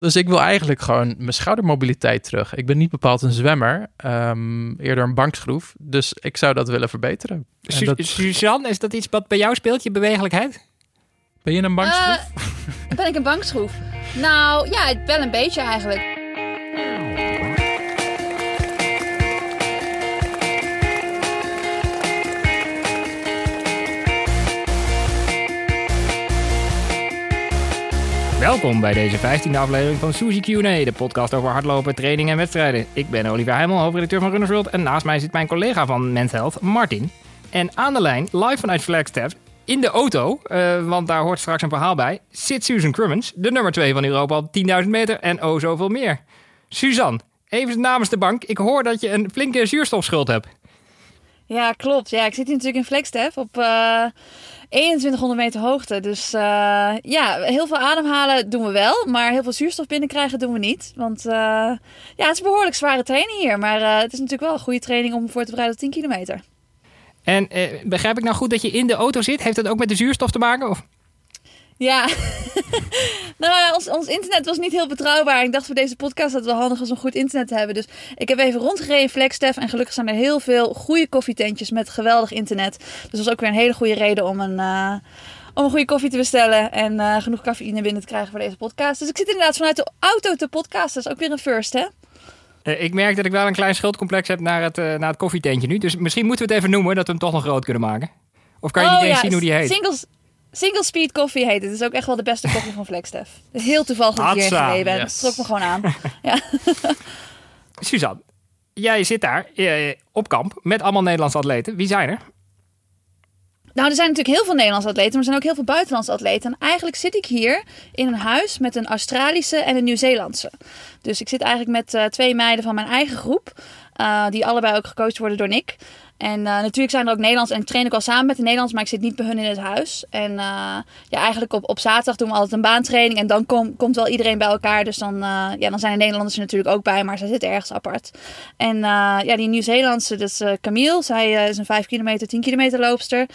Dus ik wil eigenlijk gewoon mijn schoudermobiliteit terug. Ik ben niet bepaald een zwemmer, ehm, eerder een bankschroef. Dus ik zou dat willen verbeteren. En Su- dat- Suzanne, is dat iets wat bij jou speelt, je bewegelijkheid? ben je een bankschroef? Eh, ben ik een bankschroef? Nou, ja, wel een beetje eigenlijk. Welkom bij deze 15e aflevering van Suzy Q&A, de podcast over hardlopen, training en wedstrijden. Ik ben Olivier Heimel, hoofdredacteur van Runners World en naast mij zit mijn collega van Men's Health, Martin. En aan de lijn, live vanuit Flagstaff, in de auto, eh, want daar hoort straks een verhaal bij, zit Susan Crummins, de nummer 2 van Europa op 10.000 meter en oh zoveel meer. Suzanne, even namens de bank, ik hoor dat je een flinke zuurstofschuld hebt. Ja, klopt. Ja, ik zit hier natuurlijk in Flagstaff op eh 2100 meter hoogte. Dus eh, ja, heel veel ademhalen doen we wel. Maar heel veel zuurstof binnenkrijgen doen we niet. Want eh, ja, het is behoorlijk zware training hier. Maar eh, het is natuurlijk wel een goede training om voor te bereiden op 10 kilometer. En begrijp ik nou goed dat je in de auto zit? Heeft dat ook met de zuurstof te maken? Of? Ja, nou ja, ons, ons internet was niet heel betrouwbaar. Ik dacht voor deze podcast dat het wel handig was om goed internet te hebben. Dus ik heb even rondgereden Flagstaff. En gelukkig zijn er heel veel goede koffietentjes met geweldig internet. Dus dat was ook weer een hele goede reden om een, eh, om een goede koffie te bestellen. En eh, genoeg cafeïne binnen te krijgen voor deze podcast. Dus ik zit inderdaad vanuit de auto te podcasten. Dat is ook weer een first, hè? Eh, ik merk dat ik wel een klein schuldcomplex heb naar het, naar het koffietentje nu. Dus misschien moeten we het even noemen, dat we hem toch nog groot kunnen maken. Of kan je niet eens zien hoe die heet? Singles, single speed koffie heet het. Het is ook echt wel de beste koffie van Flagstaff. Heel toevallig dat ik hierheen Hatsa, gereden ben. yes. Het trok me gewoon aan. Ja. Suzanne, jij zit daar eh, op kamp met allemaal Nederlandse atleten. Wie zijn er? Nou, er zijn natuurlijk heel veel Nederlandse atleten, maar er zijn ook heel veel buitenlandse atleten. En eigenlijk zit ik hier in een huis met een Australische en een Nieuw-Zeelandse. Dus ik zit eigenlijk met eh, twee meiden van mijn eigen groep, eh, die allebei ook gecoacht worden door Nick. En eh, natuurlijk zijn er ook Nederlands en ik train ook al samen met de Nederlands, maar ik zit niet bij hun in het huis. En eh, ja, eigenlijk op, op zaterdag doen we altijd een baantraining en dan kom- komt wel iedereen bij elkaar. Dus dan, eh, ja, dan zijn de Nederlanders er natuurlijk ook bij, maar zij zitten ergens apart. En ja, die Nieuw-Zeelandse, dat is Camille. Zij is een 5 kilometer, 10 kilometer loopster.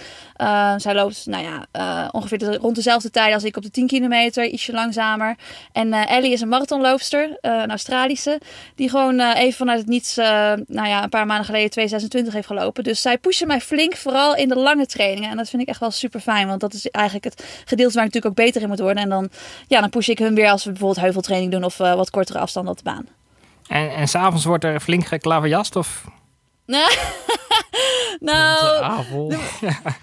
Uh, zij loopt nou ja, uh, ongeveer rond dezelfde tijd als ik op de 10 kilometer, ietsje langzamer. En uh, Ellie is een marathonloopster, uh, een Australische, die gewoon even vanuit het niets, nou ja, een paar maanden geleden 2,26 heeft gelopen. Dus zij pushen mij flink, vooral in de lange trainingen. En dat vind ik echt wel super fijn, want dat is eigenlijk het gedeelte waar ik natuurlijk ook beter in moet worden. En dan, ja, dan push ik hun weer als we bijvoorbeeld heuveltraining doen of wat kortere afstanden op de baan. En, en s'avonds wordt er flink geklaverjast of... nou, we,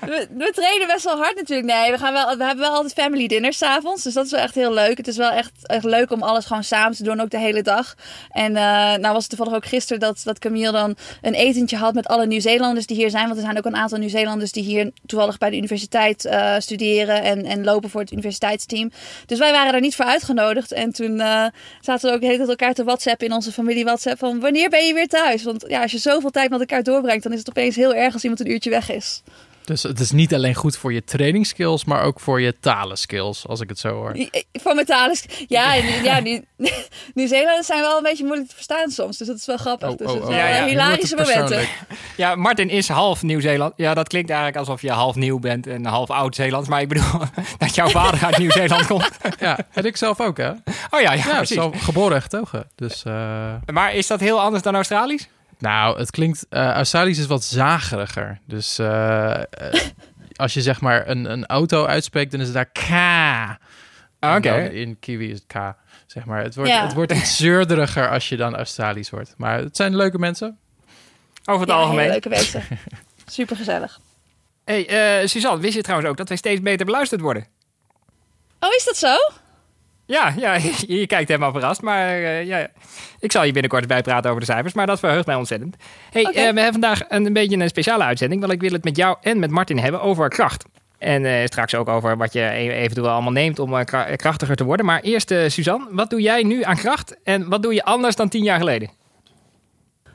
we, we, trainen best wel hard natuurlijk. Nee, we, gaan wel, we hebben wel altijd family dinners s'avonds. Dus dat is wel echt heel leuk. Het is wel echt, echt leuk om alles gewoon samen te doen, ook de hele dag. En uh, nou was het toevallig ook gisteren dat, dat Camille dan een etentje had met alle Nieuw-Zeelanders die hier zijn. Want er zijn ook een aantal Nieuw-Zeelanders die hier toevallig bij de universiteit uh, studeren en, en lopen voor het universiteitsteam. Dus wij waren daar niet voor uitgenodigd. En toen uh, zaten we ook de hele tijd elkaar te whatsappen in onze familie WhatsApp van wanneer ben je weer thuis? Want ja, als je zoveel tijd met elkaar doorbrengt, dan is het opeens heel erg als iemand een uurtje weg is. Dus het is niet alleen goed voor je trainingsskills, maar ook voor je talenskills, als ik het zo hoor. Voor mijn talen. Ja, ja nu, Nieuw-Zeelanders zijn wel een beetje moeilijk te verstaan soms. Dus dat is wel grappig. Oh, dus oh, oh. is wel Ja, ja. hilarische momenten. Ja, Martin is half Nieuw-Zeeland. Ja, dat klinkt eigenlijk alsof je half nieuw bent en half oud-Zeelands. Maar ik bedoel dat jouw vader uit Nieuw-Zeeland komt. Ja, en ik zelf ook, hè? Oh ja, ja, Ja, precies. zo geboren en getogen. Dus, uh... Maar is dat heel anders dan Australisch? Nou, het klinkt... Uh, Australisch is wat zageriger. Dus uh, als je zeg maar een, een auto uitspreekt, dan is het daar K. Oké. Okay. In Kiwi is het K. Zeg maar. Het wordt, ja. het wordt iets zeurderiger als je dan Australisch wordt. Maar het zijn leuke mensen. Over het ja, algemeen. leuke mensen. Super gezellig. Hey, uh, Suzanne, wist je trouwens ook dat wij steeds beter beluisterd worden? Oh, is dat zo? Ja, ja je, je kijkt helemaal verrast. Maar uh, ja, ik zal je binnenkort bijpraten over de cijfers. Maar dat verheugt mij ontzettend. Hey, okay. uh, we hebben vandaag een, een, beetje een speciale uitzending. Want ik wil het met jou en met Martin hebben over kracht. En uh, straks ook over wat je eventueel allemaal neemt om krachtiger te worden. Maar eerst, Suzanne, wat doe jij nu aan kracht? En wat doe je anders dan tien jaar geleden?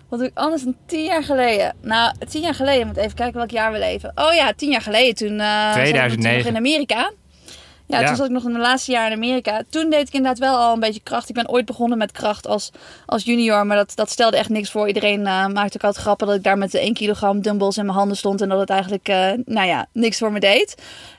Wat doe ik anders dan tien jaar geleden? Nou, tien jaar geleden, moet even kijken welk jaar we leven. Oh ja, tien jaar geleden, toen, uh, 2009. Toen in Amerika. Ja, Ja. toen zat ik nog in mijn laatste jaar in Amerika. Toen deed ik inderdaad wel al een beetje kracht. Ik ben ooit begonnen met kracht als, als junior, maar dat, dat stelde echt niks voor. Iedereen eh, maakte ook altijd grappen dat ik daar met de 1 kilogram dumbbells in mijn handen stond en dat het eigenlijk, eh, nou ja, niks voor me deed.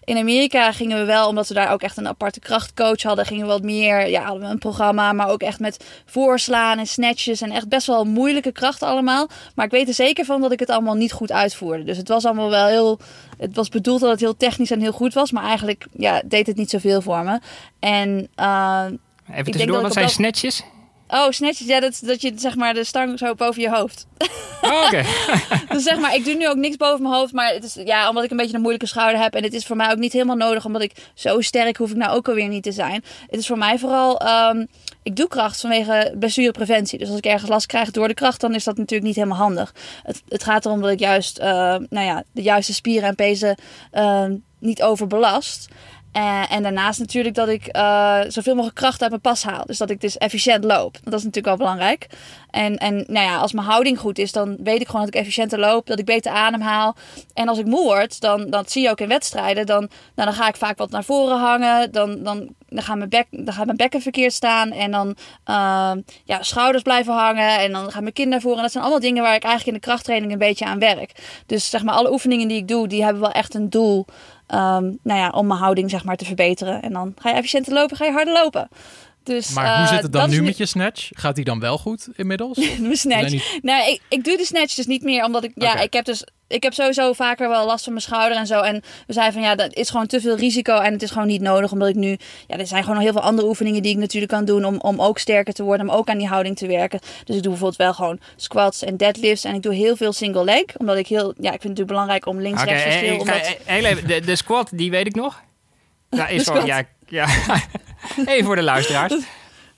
In Amerika gingen we wel, omdat we daar ook echt een aparte krachtcoach hadden, gingen we wat meer, ja, hadden we een programma, maar ook echt met voorslaan en snatches en echt best wel moeilijke krachten allemaal. Maar ik weet er zeker van dat ik het allemaal niet goed uitvoerde. Dus het was allemaal wel heel, het was bedoeld dat het heel technisch en heel goed was, maar eigenlijk ja, deed het niet zoveel voor me. En uh, Even tussendoor, wat zijn dat... snatches? Oh, snatches. Ja, dat, dat je zeg maar de stang zo boven je hoofd. Oh, oké. dus zeg maar, ik doe nu ook niks boven mijn hoofd. Maar het is ja, omdat ik een beetje een moeilijke schouder heb. En het is voor mij ook niet helemaal nodig. Omdat ik zo sterk hoef ik nou ook alweer niet te zijn. Het is voor mij vooral. Um, ik doe kracht vanwege blessurepreventie. Dus als ik ergens last krijg door de kracht, dan is dat natuurlijk niet helemaal handig. Het, het gaat erom dat ik juist uh, nou ja, de juiste spieren en pezen uh, niet overbelast. Uh, en daarnaast natuurlijk dat ik uh, zoveel mogelijk kracht uit mijn pas haal. Dus dat ik dus efficiënt loop. Dat is natuurlijk wel belangrijk. En, en nou ja, als mijn houding goed is, dan weet ik gewoon dat ik efficiënter loop. Dat ik beter ademhaal. En als ik moe word, dan dat zie je ook in wedstrijden. Dan, nou, dan ga ik vaak wat naar voren hangen. Dan, dan, dan, gaat, mijn bek, dan gaat mijn bekken verkeerd staan. En dan uh, ja, schouders blijven hangen. En dan gaat mijn kin naar voren. En dat zijn allemaal dingen waar ik eigenlijk in de krachttraining een beetje aan werk. Dus zeg maar, alle oefeningen die ik doe, die hebben wel echt een doel. Um, nou ja, om mijn houding zeg maar te verbeteren. En dan ga je efficiënter lopen, ga je harder lopen. Dus, maar hoe uh, zit het dan nu met je snatch? Gaat die dan wel goed inmiddels? Mijn snatch? Niet... Nou, ik, ik doe de snatch dus niet meer, omdat ik... Ja, okay. ik heb dus... Ik heb sowieso vaker wel last van mijn schouder en zo. En we zeiden van ja, dat is gewoon te veel risico. En het is gewoon niet nodig, omdat ik nu... Ja, er zijn gewoon nog heel veel andere oefeningen die ik natuurlijk kan doen... om, om ook sterker te worden, om ook aan die houding te werken. Dus ik doe bijvoorbeeld wel gewoon squats en deadlifts. En ik doe heel veel single leg. Omdat ik heel... Ja, ik vind het natuurlijk belangrijk om links-rechts okay, verschil... Omdat... Heel even, de, de squat, die weet ik nog. Ja, is gewoon... Ja, ja. even voor de luisteraars.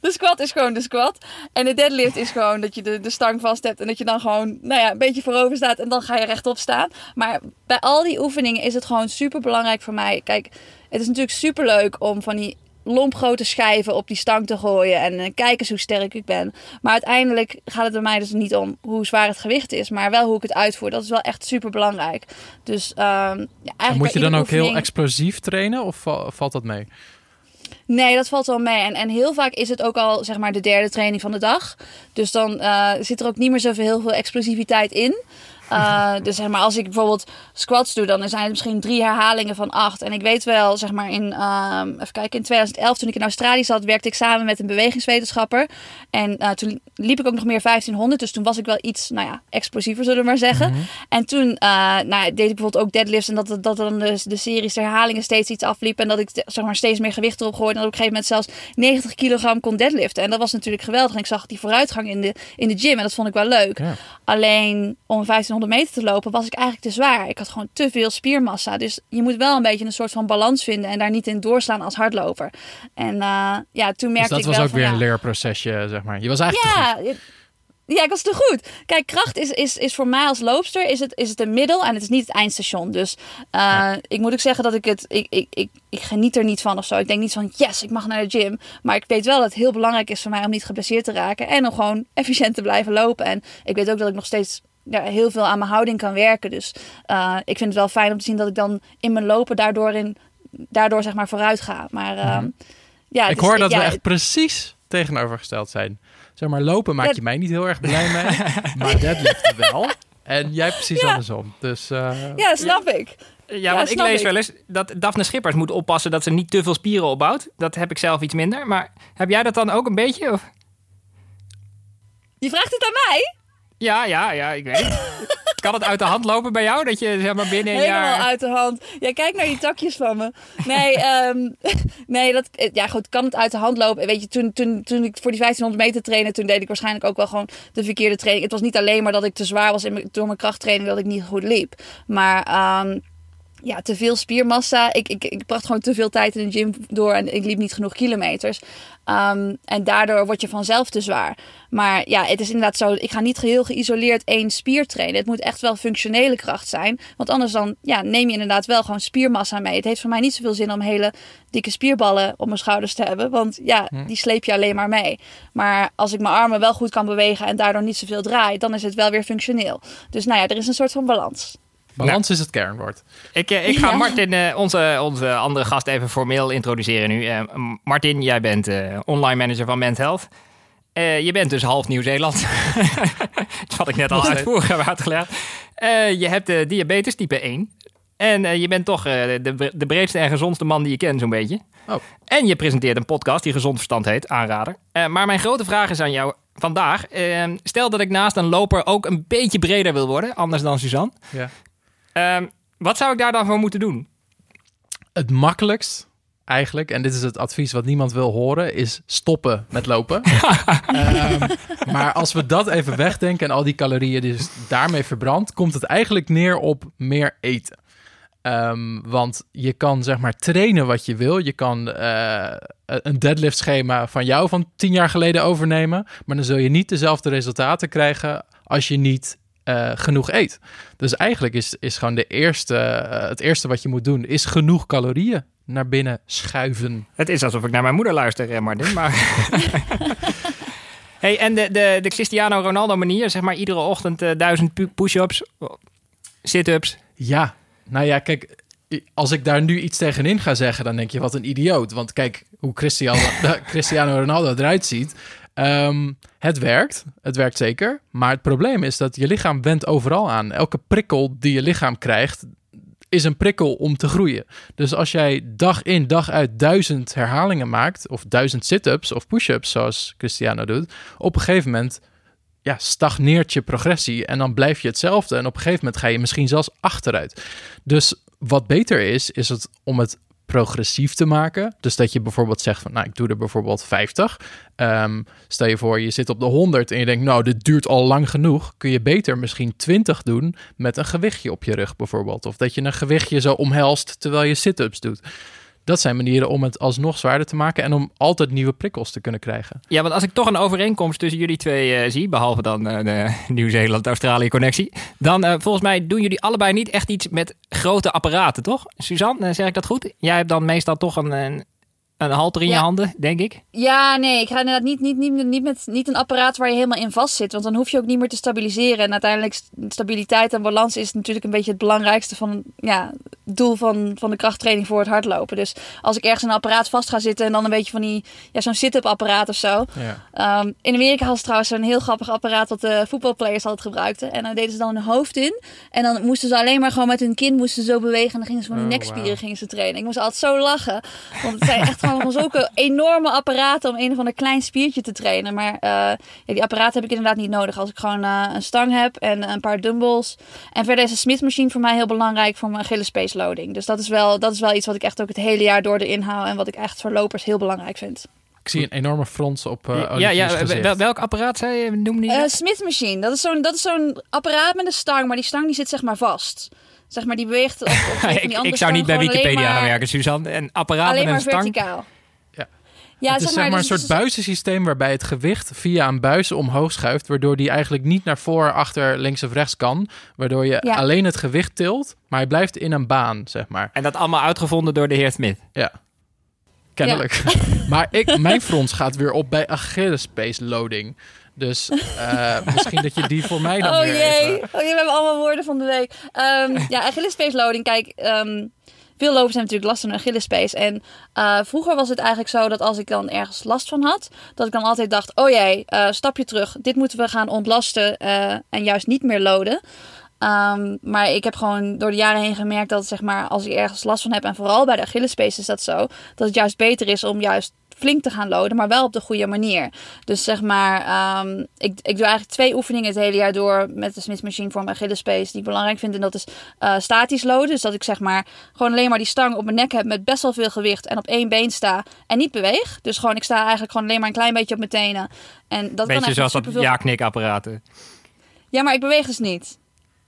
De squat is gewoon de squat. En de deadlift is gewoon dat je de, de stang vast hebt. En dat je dan gewoon nou ja, een beetje voorover staat. En dan ga je rechtop staan. Maar bij al die oefeningen is het gewoon super belangrijk voor mij. Kijk, het is natuurlijk super leuk om van die lompgrote schijven op die stang te gooien. En uh, kijk eens hoe sterk ik ben. Maar uiteindelijk gaat het bij mij dus niet om hoe zwaar het gewicht is. Maar wel hoe ik het uitvoer. Dat is wel echt super belangrijk. Dus uh, ja, eigenlijk moet je dan ook oefening... heel explosief trainen? Of valt dat mee? Nee, dat valt wel mee. En, en heel vaak is het ook al zeg maar de derde training van de dag. Dus dan uh, zit er ook niet meer zoveel heel veel explosiviteit in. Uh, dus zeg maar, als ik bijvoorbeeld squats doe, dan zijn het misschien drie herhalingen van acht. En ik weet wel, zeg maar, in, uh, even kijken, in 2011, toen ik in Australië zat, werkte ik samen met een bewegingswetenschapper. En uh, toen liep ik ook nog meer 1500, dus toen was ik wel iets, nou ja, explosiever, zullen we maar zeggen. Mm -hmm. En toen nou, deed ik bijvoorbeeld ook deadlifts en dat, dat dan de, de series de herhalingen steeds iets afliep. En dat ik zeg maar, steeds meer gewicht erop gooide. En dat op een gegeven moment zelfs 90 kilogram kon deadliften. En dat was natuurlijk geweldig. En ik zag die vooruitgang in de, in de gym en dat vond ik wel leuk. Ja. Alleen om 1500 meter te lopen was ik eigenlijk te zwaar. Ik had gewoon te veel spiermassa. Dus je moet wel een beetje een soort van balans vinden en daar niet in doorslaan als hardloper. En uh, ja, toen merkte dus dat ik was ook weer een leerprocesje, zeg maar. Je was eigenlijk ja, te goed. Ja, ik was te goed. Kijk, kracht is, is, is voor mij als loopster is het, is het een middel en het is niet het eindstation. Dus uh, ja. ik moet ook zeggen dat ik het, ik, ik, ik, ik geniet er niet van of zo. Ik denk niet van, yes, ik mag naar de gym. Maar ik weet wel dat het heel belangrijk is voor mij om niet geblesseerd te raken en om gewoon efficiënt te blijven lopen. En ik weet ook dat ik nog steeds ja, heel veel aan mijn houding kan werken. Dus uh, ik vind het wel fijn om te zien dat ik dan in mijn lopen daardoor, in, daardoor zeg maar vooruit ga. Maar uh, Mhm. ja, ik hoor dat ja, we echt precies tegenovergesteld zijn. Zeg maar, lopen maak Ja. je mij niet heel erg blij mee, maar deadliften wel. En jij precies Ja. andersom. Dus eh, Ja, snap ik. Ja, Ja, want ik lees ik. wel eens dat Daphne Schippers moet oppassen dat ze niet te veel spieren opbouwt. Dat heb ik zelf iets minder. Maar heb jij dat dan ook een beetje? Of? Je vraagt het aan mij? Ja, ja, ja, ik weet het. Kan het uit de hand lopen bij jou? Dat je zeg maar binnen een Helemaal jaar... uit de hand. Ja, kijk naar die takjes van me. Nee, ehm, nee dat, ja goed, kan het uit de hand lopen. Weet je, toen, toen, toen ik voor die 1500 meter trainde, toen deed ik waarschijnlijk ook wel gewoon de verkeerde training. Het was niet alleen maar dat ik te zwaar was in mijn, door mijn krachttraining, dat ik niet goed liep. Maar ehm, ja, te veel spiermassa. Ik, ik, ik bracht gewoon te veel tijd in de gym door en ik liep niet genoeg kilometers. Ehm, en daardoor word je vanzelf te zwaar. Maar ja, het is inderdaad zo. Ik ga niet geheel geïsoleerd één spier trainen. Het moet echt wel functionele kracht zijn. Want anders dan ja, neem je inderdaad wel gewoon spiermassa mee. Het heeft voor mij niet zoveel zin om hele dikke spierballen op mijn schouders te hebben. Want ja, die sleep je alleen maar mee. Maar als ik mijn armen wel goed kan bewegen en daardoor niet zoveel draai, dan is het wel weer functioneel. Dus nou ja, er is een soort van balans. Balans is het kernwoord. Ik, eh, ik ga Ja. Martin, eh, onze, onze andere gast, even formeel introduceren nu. Eh, Martin, jij bent eh, online manager van Men's Health. Eh, je bent dus half Nieuw-Zeeland. Dat had ik net al uitvoerig heb uitgelegd. Eh, je hebt diabetes type 1. En eh, je bent toch eh, de, de breedste en gezondste man die je kent, zo'n beetje. Oh. En je presenteert een podcast die Gezond Verstand heet, aanrader. Eh, maar mijn grote vraag is aan jou vandaag. Stel dat ik naast een loper ook een beetje breder wil worden, anders dan Suzanne. Ja. Eh, wat zou ik daar dan voor moeten doen? Het makkelijkst eigenlijk, en dit is het advies wat niemand wil horen, is stoppen met lopen. Ehm, maar als we dat even wegdenken en al die calorieën die dus daarmee verbrandt, komt het eigenlijk neer op meer eten. Ehm, want je kan zeg maar trainen wat je wil. Je kan eh, een deadlift schema van jou van tien jaar geleden overnemen. Maar dan zul je niet dezelfde resultaten krijgen als je niet eh, genoeg eet. Dus eigenlijk is, is gewoon de eerste, eh, het eerste wat je moet doen, is genoeg calorieën naar binnen schuiven. Het is alsof ik naar mijn moeder luister, eh, Martin. Maar... hey, en de, de, de Cristiano Ronaldo manier, zeg maar iedere ochtend eh, duizend pu- push-ups, sit-ups. Ja, nou ja, kijk, als ik daar nu iets tegenin ga zeggen, dan denk je wat een idioot. Want kijk hoe Cristiano, Cristiano Ronaldo eruit ziet. Ehm, het werkt, het werkt zeker. Maar het probleem is dat je lichaam went overal aan. Elke prikkel die je lichaam krijgt, is een prikkel om te groeien. Dus als jij dag in, dag uit duizend herhalingen maakt, of duizend sit-ups of push-ups, zoals Cristiano doet, op een gegeven moment ja, stagneert je progressie en dan blijf je hetzelfde. En op een gegeven moment ga je misschien zelfs achteruit. Dus wat beter is, is het om het progressief te maken. Dus dat je bijvoorbeeld zegt van, nou, ik doe er bijvoorbeeld 50. Ehm, stel je voor, je zit op de 100 en je denkt, nou, dit duurt al lang genoeg. Kun je beter misschien 20 doen met een gewichtje op je rug bijvoorbeeld. Of dat je een gewichtje zo omhelst terwijl je sit-ups doet. Dat zijn manieren om het alsnog zwaarder te maken en om altijd nieuwe prikkels te kunnen krijgen. Ja, want als ik toch een overeenkomst tussen jullie twee eh, zie, behalve dan eh, de Nieuw-Zeeland-Australië-connectie, dan eh, volgens mij doen jullie allebei niet echt iets met grote apparaten, toch? Suzanne, zeg ik dat goed? Jij hebt dan meestal toch een, een, een halter in je handen, denk ik. Ja, nee, ik ga inderdaad niet, niet, niet, niet met niet een apparaat waar je helemaal in vast zit. Want dan hoef je ook niet meer te stabiliseren. En uiteindelijk st- stabiliteit en balans is natuurlijk een beetje het belangrijkste van ja, het doel van, van de krachttraining voor het hardlopen. Dus als ik ergens een apparaat vast ga zitten en dan een beetje van die, ja, zo'n sit-up apparaat of zo. Ja. Ehm, in Amerika hadden ze trouwens een heel grappig apparaat dat de voetbalplayers altijd gebruikten. En dan deden ze dan hun hoofd in. En dan moesten ze alleen maar gewoon met hun kin moesten ze zo bewegen. En dan gingen ze van hun Oh, nekspieren wauw. gingen ze trainen. Ik moest altijd zo lachen. Want het zijn echt gewoon zulke enorme apparaten om een of ander klein spiertje te trainen. Maar eh, ja, die apparaten heb ik inderdaad niet nodig. Als ik gewoon eh, een stang heb en een paar dumbbells. En verder is de Smith machine voor mij heel belangrijk voor mijn Achilles space loading. Dus dat is, wel, dat is wel iets wat ik echt ook het hele jaar door erin hou. En wat ik echt voor lopers heel belangrijk vind. Ik zie een enorme frons op uh, ja, ja, wel- welk apparaat zei je? Noem die? Eh, Smith machine, dat is zo'n dat is zo'n apparaat met een stang, maar die stang die zit zeg maar vast. Zeg maar, die beweegt op, op ik, andere ik zou niet bij Wikipedia gaan maar- werken, Suzanne. Een apparaat Alleen met maar een stang. verticaal. Ja. Ja, het is zeg maar een dus- soort dus- buizensysteem waarbij het gewicht via een buis omhoog schuift, waardoor die eigenlijk niet naar voor, achter, links of rechts kan. Waardoor je Ja. alleen het gewicht tilt, maar hij blijft in een baan, zeg maar. En dat allemaal uitgevonden door de heer Smith. Ja. Kennelijk. maar ik, mijn frons gaat weer op bij Achilles space loading. Dus eh, misschien dat je die voor mij dan Oh weer jee. even- oh jee, we hebben allemaal woorden van de week. Ehm, ja, Achillespees loading. Kijk, ehm, veel lopers hebben natuurlijk last van hun Achillespees. En eh, vroeger was het eigenlijk zo dat als ik dan ergens last van had, dat ik dan altijd dacht: oh jee, eh, stapje terug. Dit moeten we gaan ontlasten en juist niet meer loaden. Ehm, maar ik heb gewoon door de jaren heen gemerkt dat zeg maar, als ik ergens last van heb, en vooral bij de Achillespees is dat zo, dat het juist beter is om juist flink te gaan loaden, maar wel op de goede manier. Dus zeg maar, ehm, ik, ik doe eigenlijk twee oefeningen het hele jaar door met de Smith Machine voor mijn Achillespees die ik belangrijk vind. En dat is eh, statisch loaden. Dus dat ik zeg maar gewoon alleen maar die stang op mijn nek heb met best wel veel gewicht en op één been sta en niet beweeg. Dus gewoon, ik sta eigenlijk gewoon alleen maar een klein beetje op mijn tenen. En dat Beetje zoals dat ja-knikapparaten. ja, maar ik beweeg dus niet.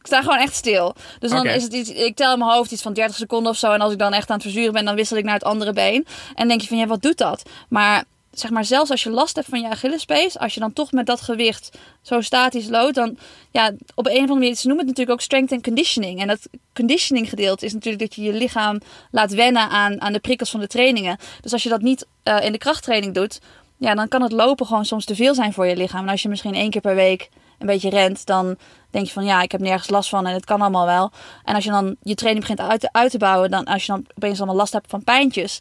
Ik sta gewoon echt stil. Dus dan is het iets, ik tel in mijn hoofd iets van 30 seconden of zo. En als ik dan echt aan het verzuren ben, dan wissel ik naar het andere been. En denk je van, ja, wat doet dat? Maar zeg maar, zelfs als je last hebt van je Achillespees, als je dan toch met dat gewicht zo statisch loopt, dan ja, op een of andere manier, ze noemen het natuurlijk ook strength and conditioning. En dat conditioning gedeelte is natuurlijk dat je je lichaam laat wennen aan, aan de prikkels van de trainingen. Dus als je dat niet eh, in de krachttraining doet, ja, dan kan het lopen gewoon soms te veel zijn voor je lichaam. En als je misschien één keer per week een beetje rent, dan denk je van ja, ik heb nergens last van en het kan allemaal wel. En als je dan je training begint uit te, uit te bouwen, dan als je dan opeens allemaal last hebt van pijntjes,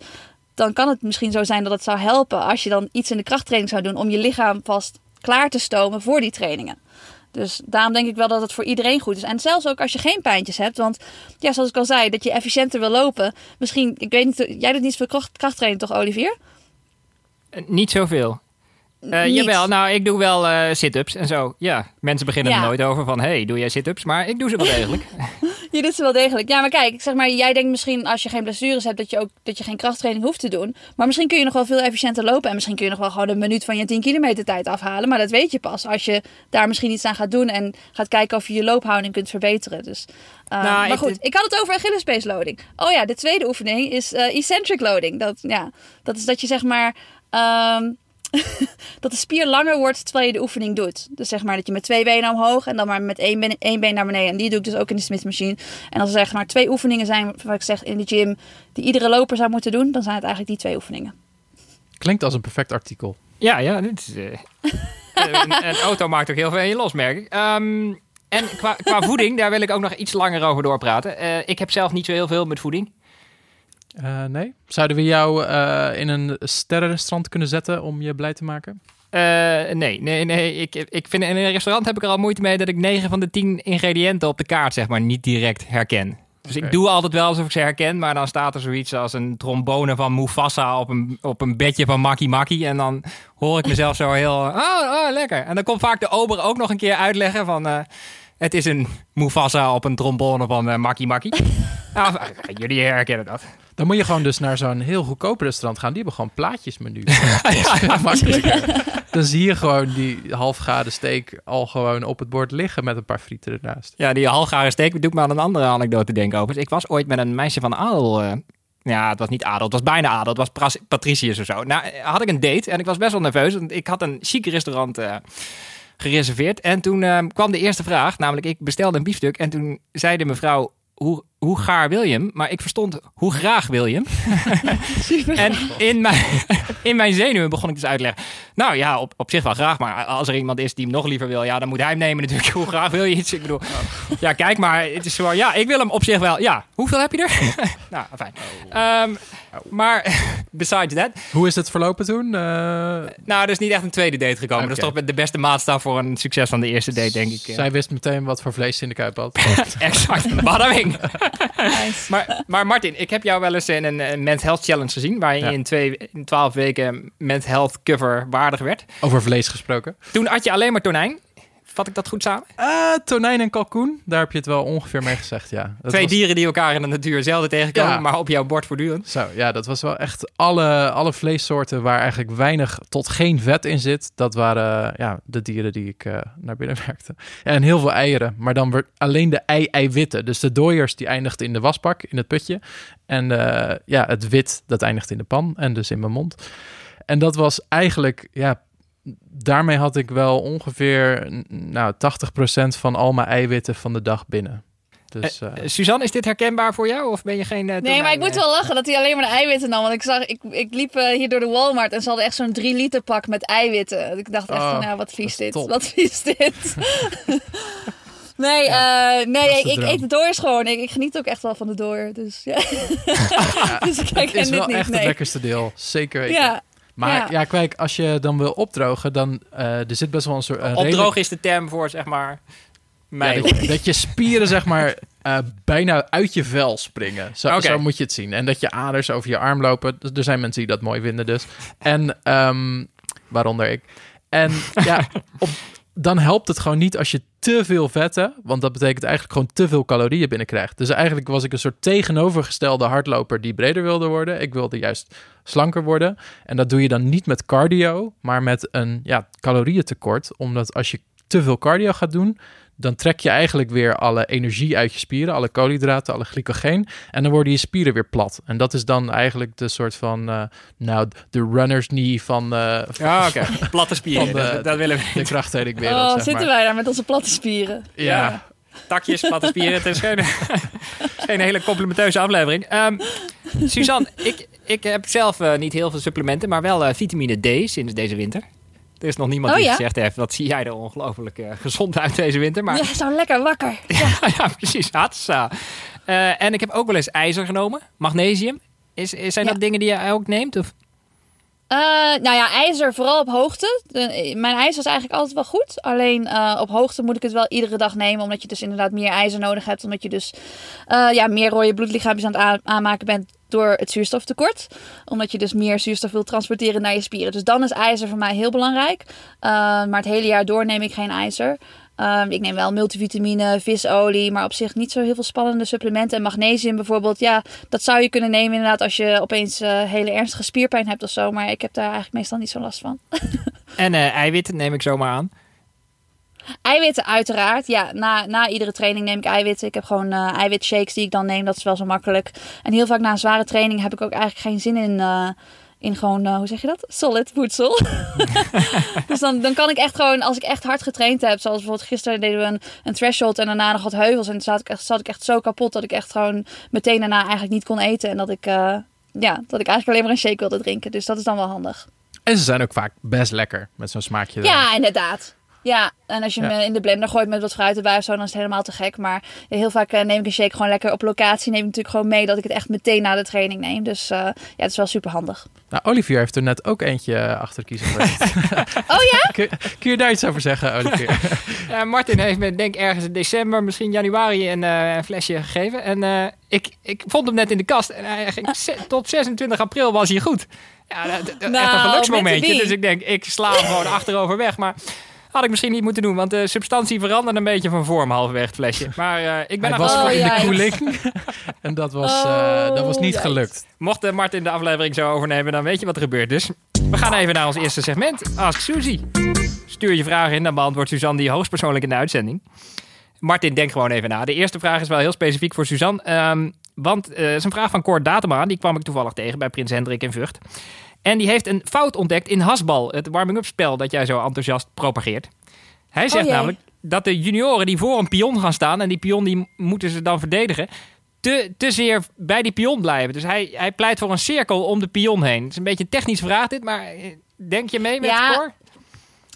dan kan het misschien zo zijn dat het zou helpen als je dan iets in de krachttraining zou doen om je lichaam vast klaar te stomen voor die trainingen. Dus daarom denk ik wel dat het voor iedereen goed is. En zelfs ook als je geen pijntjes hebt. Want ja, zoals ik al zei, dat je efficiënter wil lopen. Misschien, ik weet niet, jij doet niet veel kracht, krachttraining toch, Olivier? Eh, niet zoveel. Uh, Niet. jawel, nou, ik doe wel eh, sit-ups en zo. Ja, mensen beginnen er nooit over van... hey, doe jij sit-ups? Maar ik doe ze wel degelijk. Je doet ze wel degelijk. Ja, maar kijk, zeg maar, jij denkt misschien als je geen blessures hebt dat je ook dat je geen krachttraining hoeft te doen. Maar misschien kun je nog wel veel efficiënter lopen en misschien kun je nog wel gewoon een minuut van je 10 kilometer tijd afhalen. Maar dat weet je pas als je daar misschien iets aan gaat doen en gaat kijken of je je loophouding kunt verbeteren. Dus, uh, Nou, maar goed, ik had het over Achillespees loading. Oh ja, de tweede oefening is eh, eccentric loading. Dat, ja, dat is dat je zeg maar ehm, dat de spier langer wordt terwijl je de oefening doet. Dus zeg maar dat je met twee benen omhoog en dan maar met één been, één been naar beneden. En die doe ik dus ook in de Smith machine. En als er zeg maar twee oefeningen zijn, wat ik zeg in de gym, die iedere loper zou moeten doen, dan zijn het eigenlijk die twee oefeningen. Klinkt als een perfect artikel. Ja, ja, dit is, eh, een, een auto maakt ook heel veel in je los, merk ik. Ehm, en qua, qua voeding, daar wil ik ook nog iets langer over doorpraten. Eh, ik heb zelf niet zo heel veel met voeding. Eh, nee? Zouden we jou eh, in een sterrenrestaurant kunnen zetten om je blij te maken? Eh, nee, nee, nee. Ik, ik vind in een restaurant heb ik er al moeite mee dat ik 9 van de 10 ingrediënten op de kaart zeg maar niet direct herken. Dus ik doe altijd wel alsof ik ze herken, maar dan staat er zoiets als een trombone van Mufasa op een, op een bedje van Maki Maki. En dan hoor ik mezelf zo heel, oh, oh, lekker. En dan komt vaak de ober ook nog een keer uitleggen van, het is een Mufasa op een trombone van eh, Maki Maki. nou, jullie herkennen dat. Dan moet je gewoon dus naar zo'n heel goedkoop restaurant gaan. Die hebben gewoon plaatjesmenu. Dan zie je gewoon die halfgade steak al gewoon op het bord liggen met een paar frieten ernaast. Ja, die halfgare steek doet me aan een andere anekdote denken overigens. Ik was ooit met een meisje van adel... eh, ja, het was niet adel, het was bijna adel. Het was Patricius of zo. Nou, had ik een date en ik was best wel nerveus. Want ik had een chic restaurant eh, gereserveerd. En toen eh, kwam de eerste vraag, namelijk ik bestelde een biefstuk. En toen zei de mevrouw, hoe, hoe gaar wil je hem? Maar ik verstond, hoe graag wil je hem? Super. En in mijn, in mijn zenuwen begon ik dus uit te leggen. Nou ja, op, op zich wel graag. Maar als er iemand is die hem nog liever wil, ja, dan moet hij hem nemen natuurlijk. Hoe graag wil je iets? Ik bedoel, ja, kijk maar. Het is zo, ja, ik wil hem op zich wel. Ja, hoeveel heb je er? nou, fijn. Ehm, maar besides that. Hoe is het verlopen toen? Eh, Nou, er is niet echt een tweede date gekomen. Dat is toch de beste maatstaf voor een succes van de eerste date, denk ik. Zij wist meteen wat voor vlees ze in de kuip had. exact. Badawing. Nice. Maar, maar Martin, ik heb jou wel eens in een, een Men's Health Challenge gezien. Waar je in, twee, in 12 weken Men's Health cover waardig werd. Over vlees gesproken. Toen at je alleen maar tonijn. Vat ik dat goed samen? Eh, tonijn en kalkoen, daar heb je het wel ongeveer mee gezegd, ja. Dat Twee was- dieren die elkaar in de natuur zelden tegenkomen, Ja. maar op jouw bord voortdurend. Zo, ja, dat was wel echt alle, alle vleessoorten waar eigenlijk weinig tot geen vet in zit. Dat waren ja, de dieren die ik eh, naar binnen werkte. En heel veel eieren, maar dan weer alleen de ei-eiwitten. Dus de dooiers die eindigden in de wasbak, in het putje. En eh, ja, het wit, dat eindigt in de pan en dus in mijn mond. En dat was eigenlijk, ja, daarmee had ik wel ongeveer nou, 80% van al mijn eiwitten van de dag binnen. Dus, eh, Eh, Suzanne, is dit herkenbaar voor jou of ben je geen... eh, Nee, maar ik moet wel lachen dat hij alleen maar de eiwitten nam. Want ik zag, ik, ik liep hier door de Walmart en ze hadden echt zo'n 3 liter pak met eiwitten. Ik dacht echt, Oh, van, nou wat vies dit. top. Wat vies dit. nee, eh, nee ik eet de dooiers gewoon. Ik, ik geniet ook echt wel van de dooier. Dus ja. dus ik kijk het is dit wel niet, echt nee. het lekkerste deel. Zeker weten. Ja, Maar Ja. ja. kijk, als je dan wil opdrogen, dan eh er zit best wel een soort... een Opdroog redelijk- is de term voor, zeg maar, Ja, dat, je, dat je spieren, zeg maar, eh, bijna uit je vel springen. Zo, moet je het zien. En dat je aders over je arm lopen. Er zijn mensen die dat mooi vinden dus. En, ehm, waaronder ik. En ja, op, dan helpt het gewoon niet als je te veel vetten, want dat betekent eigenlijk gewoon te veel calorieën binnenkrijgt. Dus eigenlijk was ik een soort tegenovergestelde hardloper die breder wilde worden. Ik wilde juist slanker worden. En dat doe je dan niet met cardio, maar met een ja, calorieëntekort. Omdat als je te veel cardio gaat doen, dan trek je eigenlijk weer alle energie uit je spieren, alle koolhydraten, alle glycogeen. En dan worden je spieren weer plat. En dat is dan eigenlijk de soort van, eh, nou, de runner's knee van, eh, van Ja, oké. Platte spieren, Van de- dat, dat willen we de oh, zeg zitten maar. wij daar met onze platte spieren. Ja, Takjes, platte spieren. Het is geen, geen hele complimenteuze aflevering. Ehm, Suzanne, ik, ik heb zelf eh, niet heel veel supplementen, maar wel eh, vitamine D sinds deze winter. Er is nog niemand Oh, die ja? gezegd heeft, wat zie jij er ongelooflijk eh, gezond uit deze winter. Maar Ja, zo lekker wakker. ja, ja, precies. Hatsa. Eh, en ik heb ook wel eens ijzer genomen. Magnesium. Is, is- zijn dat dingen die je ook neemt? Of? Uh, nou ja, ijzer vooral op hoogte. De, mijn ijzer is eigenlijk altijd wel goed. Alleen uh, op hoogte moet ik het wel iedere dag nemen. Omdat je dus inderdaad meer ijzer nodig hebt. Omdat je dus uh, ja, meer rode bloedlichaampjes aan het aanmaken bent door het zuurstoftekort. Omdat je dus meer zuurstof wil transporteren naar je spieren. Dus dan is ijzer voor mij heel belangrijk. maar het hele jaar door neem ik geen ijzer. Um, ik neem wel multivitamine, visolie, maar op zich niet zo heel veel spannende supplementen. En magnesium bijvoorbeeld, ja, dat zou je kunnen nemen inderdaad als je opeens uh, hele ernstige spierpijn hebt of zo. Maar ik heb daar eigenlijk meestal niet zo last van. en uh, eiwitten neem ik zomaar aan? Eiwitten uiteraard. Ja, na, na iedere training neem ik eiwitten. Ik heb gewoon uh, eiwitshakes die ik dan neem. Dat is wel zo makkelijk. En heel vaak na een zware training heb ik ook eigenlijk geen zin in in gewoon, uh, hoe zeg je dat? Solid voedsel. dus dan, dan kan ik echt gewoon, als ik echt hard getraind heb, zoals bijvoorbeeld gisteren deden we een, een threshold en daarna nog wat heuvels. En toen zat ik, echt, zat ik echt zo kapot dat ik echt gewoon meteen daarna eigenlijk niet kon eten. En dat ik, uh, ja, dat ik eigenlijk alleen maar een shake wilde drinken. Dus dat is dan wel handig. En ze zijn ook vaak best lekker met zo'n smaakje. Ja, inderdaad. Ja, en als je hem in de blender gooit met wat fruit erbij of zo, dan is het helemaal te gek. Maar heel vaak eh, neem ik een shake gewoon lekker op locatie. Neem ik natuurlijk gewoon mee dat ik het echt meteen na de training neem. Dus uh, ja, het is wel super handig. Nou, Olivier heeft er net ook eentje achter kiezen oh ja? kun, kun, je daar iets over zeggen, Olivier? ja, Martin heeft me denk ergens in december, misschien januari, een, uh, een flesje gegeven. En ik, ik vond hem net in de kast. En hij ging tot 26 april was hij goed. Ja, dat, dat, nou, echt een geluksmomentje. Dus ik denk, ik sla hem gewoon achterover weg. Maar had ik misschien niet moeten doen, want de substantie veranderde een beetje van vorm halverwege het flesje. Maar uh, ik ben Hij was voor in de koeling en dat was, uh, dat was niet gelukt. Mocht Martin de aflevering zo overnemen, dan weet je wat er gebeurt. Dus we gaan even naar ons eerste segment. Ask Suzy. Stuur je vragen in, dan beantwoordt Suzanne die hoogstpersoonlijk in de uitzending. Martin, denk gewoon even na. De eerste vraag is wel heel specifiek voor Suzanne. Um, want uh, het is een vraag van Kort Datema. Die kwam ik toevallig tegen bij Prins Hendrik in Vught. En die heeft een fout ontdekt in hasbal, het warming-up spel dat jij zo enthousiast propageert. Hij zegt oh namelijk dat de junioren die voor een pion gaan staan en die pion die moeten ze dan verdedigen, te, te zeer bij die pion blijven. Dus hij, hij pleit voor een cirkel om de pion heen. Het is een beetje een technisch vraag dit, maar eh, denk je mee met ja. het score?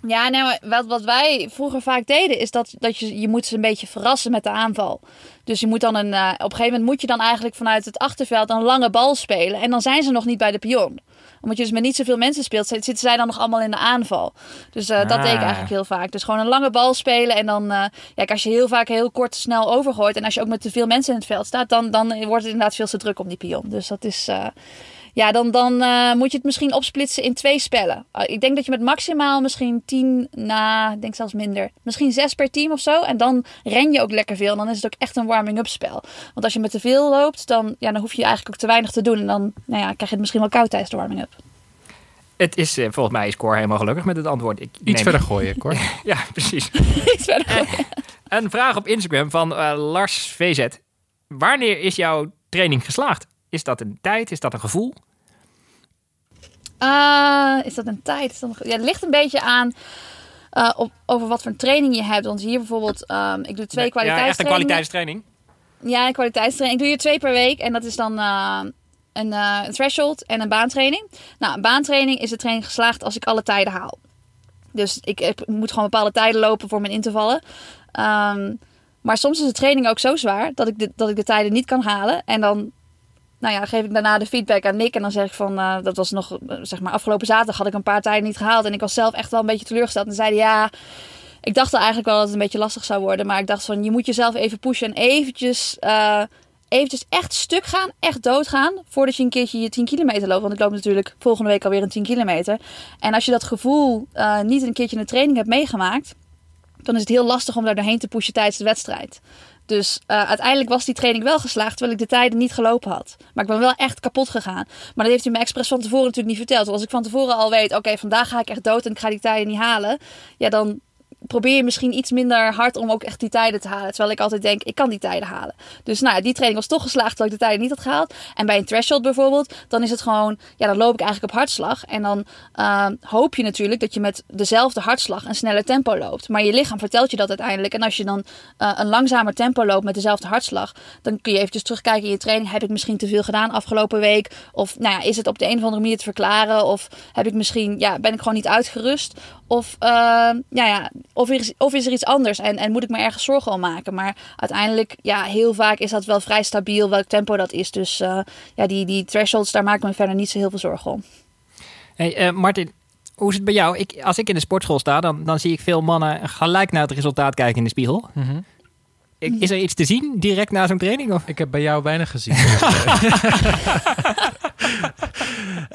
Ja, nou, wat, wat wij vroeger vaak deden, is dat, dat je, je moet ze een beetje verrassen met de aanval. Dus je moet dan een, uh, op een gegeven moment moet je dan eigenlijk vanuit het achterveld een lange bal spelen. En dan zijn ze nog niet bij de pion omdat je dus met niet zoveel mensen speelt, zitten zij dan nog allemaal in de aanval. Dus uh, dat deed ik Ah. eigenlijk heel vaak. Dus gewoon een lange bal spelen. En dan, uh, ja, als je heel vaak heel kort snel overgooit. En als je ook met te veel mensen in het veld staat, dan, dan wordt het inderdaad veel te druk om die pion. Dus dat is. Uh, ja, dan, dan uh, moet je het misschien opsplitsen in twee spellen. Uh, ik denk dat je met maximaal misschien tien, na, ik denk zelfs minder, misschien zes per team of zo. En dan ren je ook lekker veel. En dan is het ook echt een warming-up spel. Want als je met te veel loopt, dan, ja, dan hoef je eigenlijk ook te weinig te doen. En dan nou ja, krijg je het misschien wel koud tijdens de warming-up. Het is uh, volgens mij is Cor helemaal gelukkig met het antwoord. Ik Iets verder gooien, Cor. ja, precies. Iets verder gooien. Een vraag op Instagram van Lars VZ. Wanneer is jouw training geslaagd? Is dat een tijd? Is dat een gevoel? Uh, is dat een tijd? Is dat een... Ja, het ligt een beetje aan uh, op, over wat voor training je hebt. Want hier bijvoorbeeld, um, ik doe twee kwaliteitstrainingen. Ja, echt een kwaliteitstraining? Ja, een kwaliteitstraining. Ik doe hier twee per week en dat is dan uh, een, een threshold en een baantraining. Nou, een baantraining is de training geslaagd als ik alle tijden haal. Dus ik, ik moet gewoon bepaalde tijden lopen voor mijn intervallen. Um, maar soms is de training ook zo zwaar dat ik de, dat ik de tijden niet kan halen. En dan nou ja, geef ik daarna de feedback aan Nick. En dan zeg ik van, uh, dat was nog, zeg maar, afgelopen zaterdag had ik een paar tijden niet gehaald. En ik was zelf echt wel een beetje teleurgesteld. En zeiden ja, ik dacht eigenlijk wel dat het een beetje lastig zou worden. Maar ik dacht van, je moet jezelf even pushen en eventjes, uh, eventjes echt stuk gaan, echt doodgaan. Voordat je een keertje je 10 kilometer loopt. Want ik loop natuurlijk volgende week alweer een 10 kilometer. En als je dat gevoel uh, niet een keertje in de training hebt meegemaakt. Dan is het heel lastig om daar doorheen te pushen tijdens de wedstrijd. Dus uh, uiteindelijk was die training wel geslaagd, terwijl ik de tijden niet gelopen had. Maar ik ben wel echt kapot gegaan. Maar dat heeft hij me expres van tevoren natuurlijk niet verteld. Want als ik van tevoren al weet, oké, vandaag ga ik echt dood en ik ga die tijden niet halen. Ja, dan probeer je misschien iets minder hard om ook echt die tijden te halen. Terwijl ik altijd denk, ik kan die tijden halen. Dus nou ja, die training was toch geslaagd terwijl ik de tijden niet had gehaald. En bij een threshold bijvoorbeeld, dan is het gewoon, ja, dan loop ik eigenlijk op hartslag. En dan uh, hoop je natuurlijk dat je met dezelfde hartslag een sneller tempo loopt. Maar je lichaam vertelt je dat uiteindelijk. En als je dan uh, een langzamer tempo loopt met dezelfde hartslag, dan kun je eventjes terugkijken in je training. Heb ik misschien te veel gedaan afgelopen week? Of nou ja, is het op de een of andere manier te verklaren? Of heb ik misschien, ja, ben ik gewoon niet uitgerust? Of, uh, ja, ja, of, is, of is er iets anders en, en moet ik me ergens zorgen om maken? Maar uiteindelijk, ja, heel vaak is dat wel vrij stabiel welk tempo dat is. Dus uh, ja, die, die thresholds, daar maak ik me verder niet zo heel veel zorgen om. Hey, eh, Martin, hoe is het bij jou? Ik, als ik in de sportschool sta, dan, dan zie ik veel mannen gelijk naar het resultaat kijken in de spiegel. Mhm. Ik- Is er iets te zien direct na zo'n training? Of? Ik heb bij jou weinig gezien.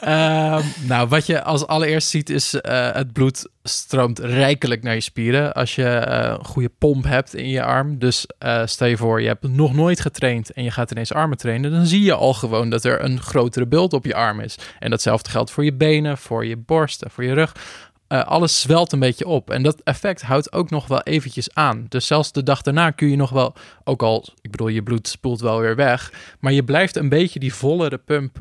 Ehm, nou, wat je als allereerst ziet is eh, het bloed stroomt rijkelijk naar je spieren als je eh, een goede pomp hebt in je arm. Dus eh, stel je voor, je hebt nog nooit getraind en je gaat ineens armen trainen, dan zie je al gewoon dat er een grotere bult op je arm is. En datzelfde geldt voor je benen, voor je borst, en voor je rug. Eh, alles zwelt een beetje op. En dat effect houdt ook nog wel eventjes aan. Dus zelfs de dag daarna kun je nog wel, ook al, ik bedoel, je bloed spoelt wel weer weg. Maar je blijft een beetje die vollere pump,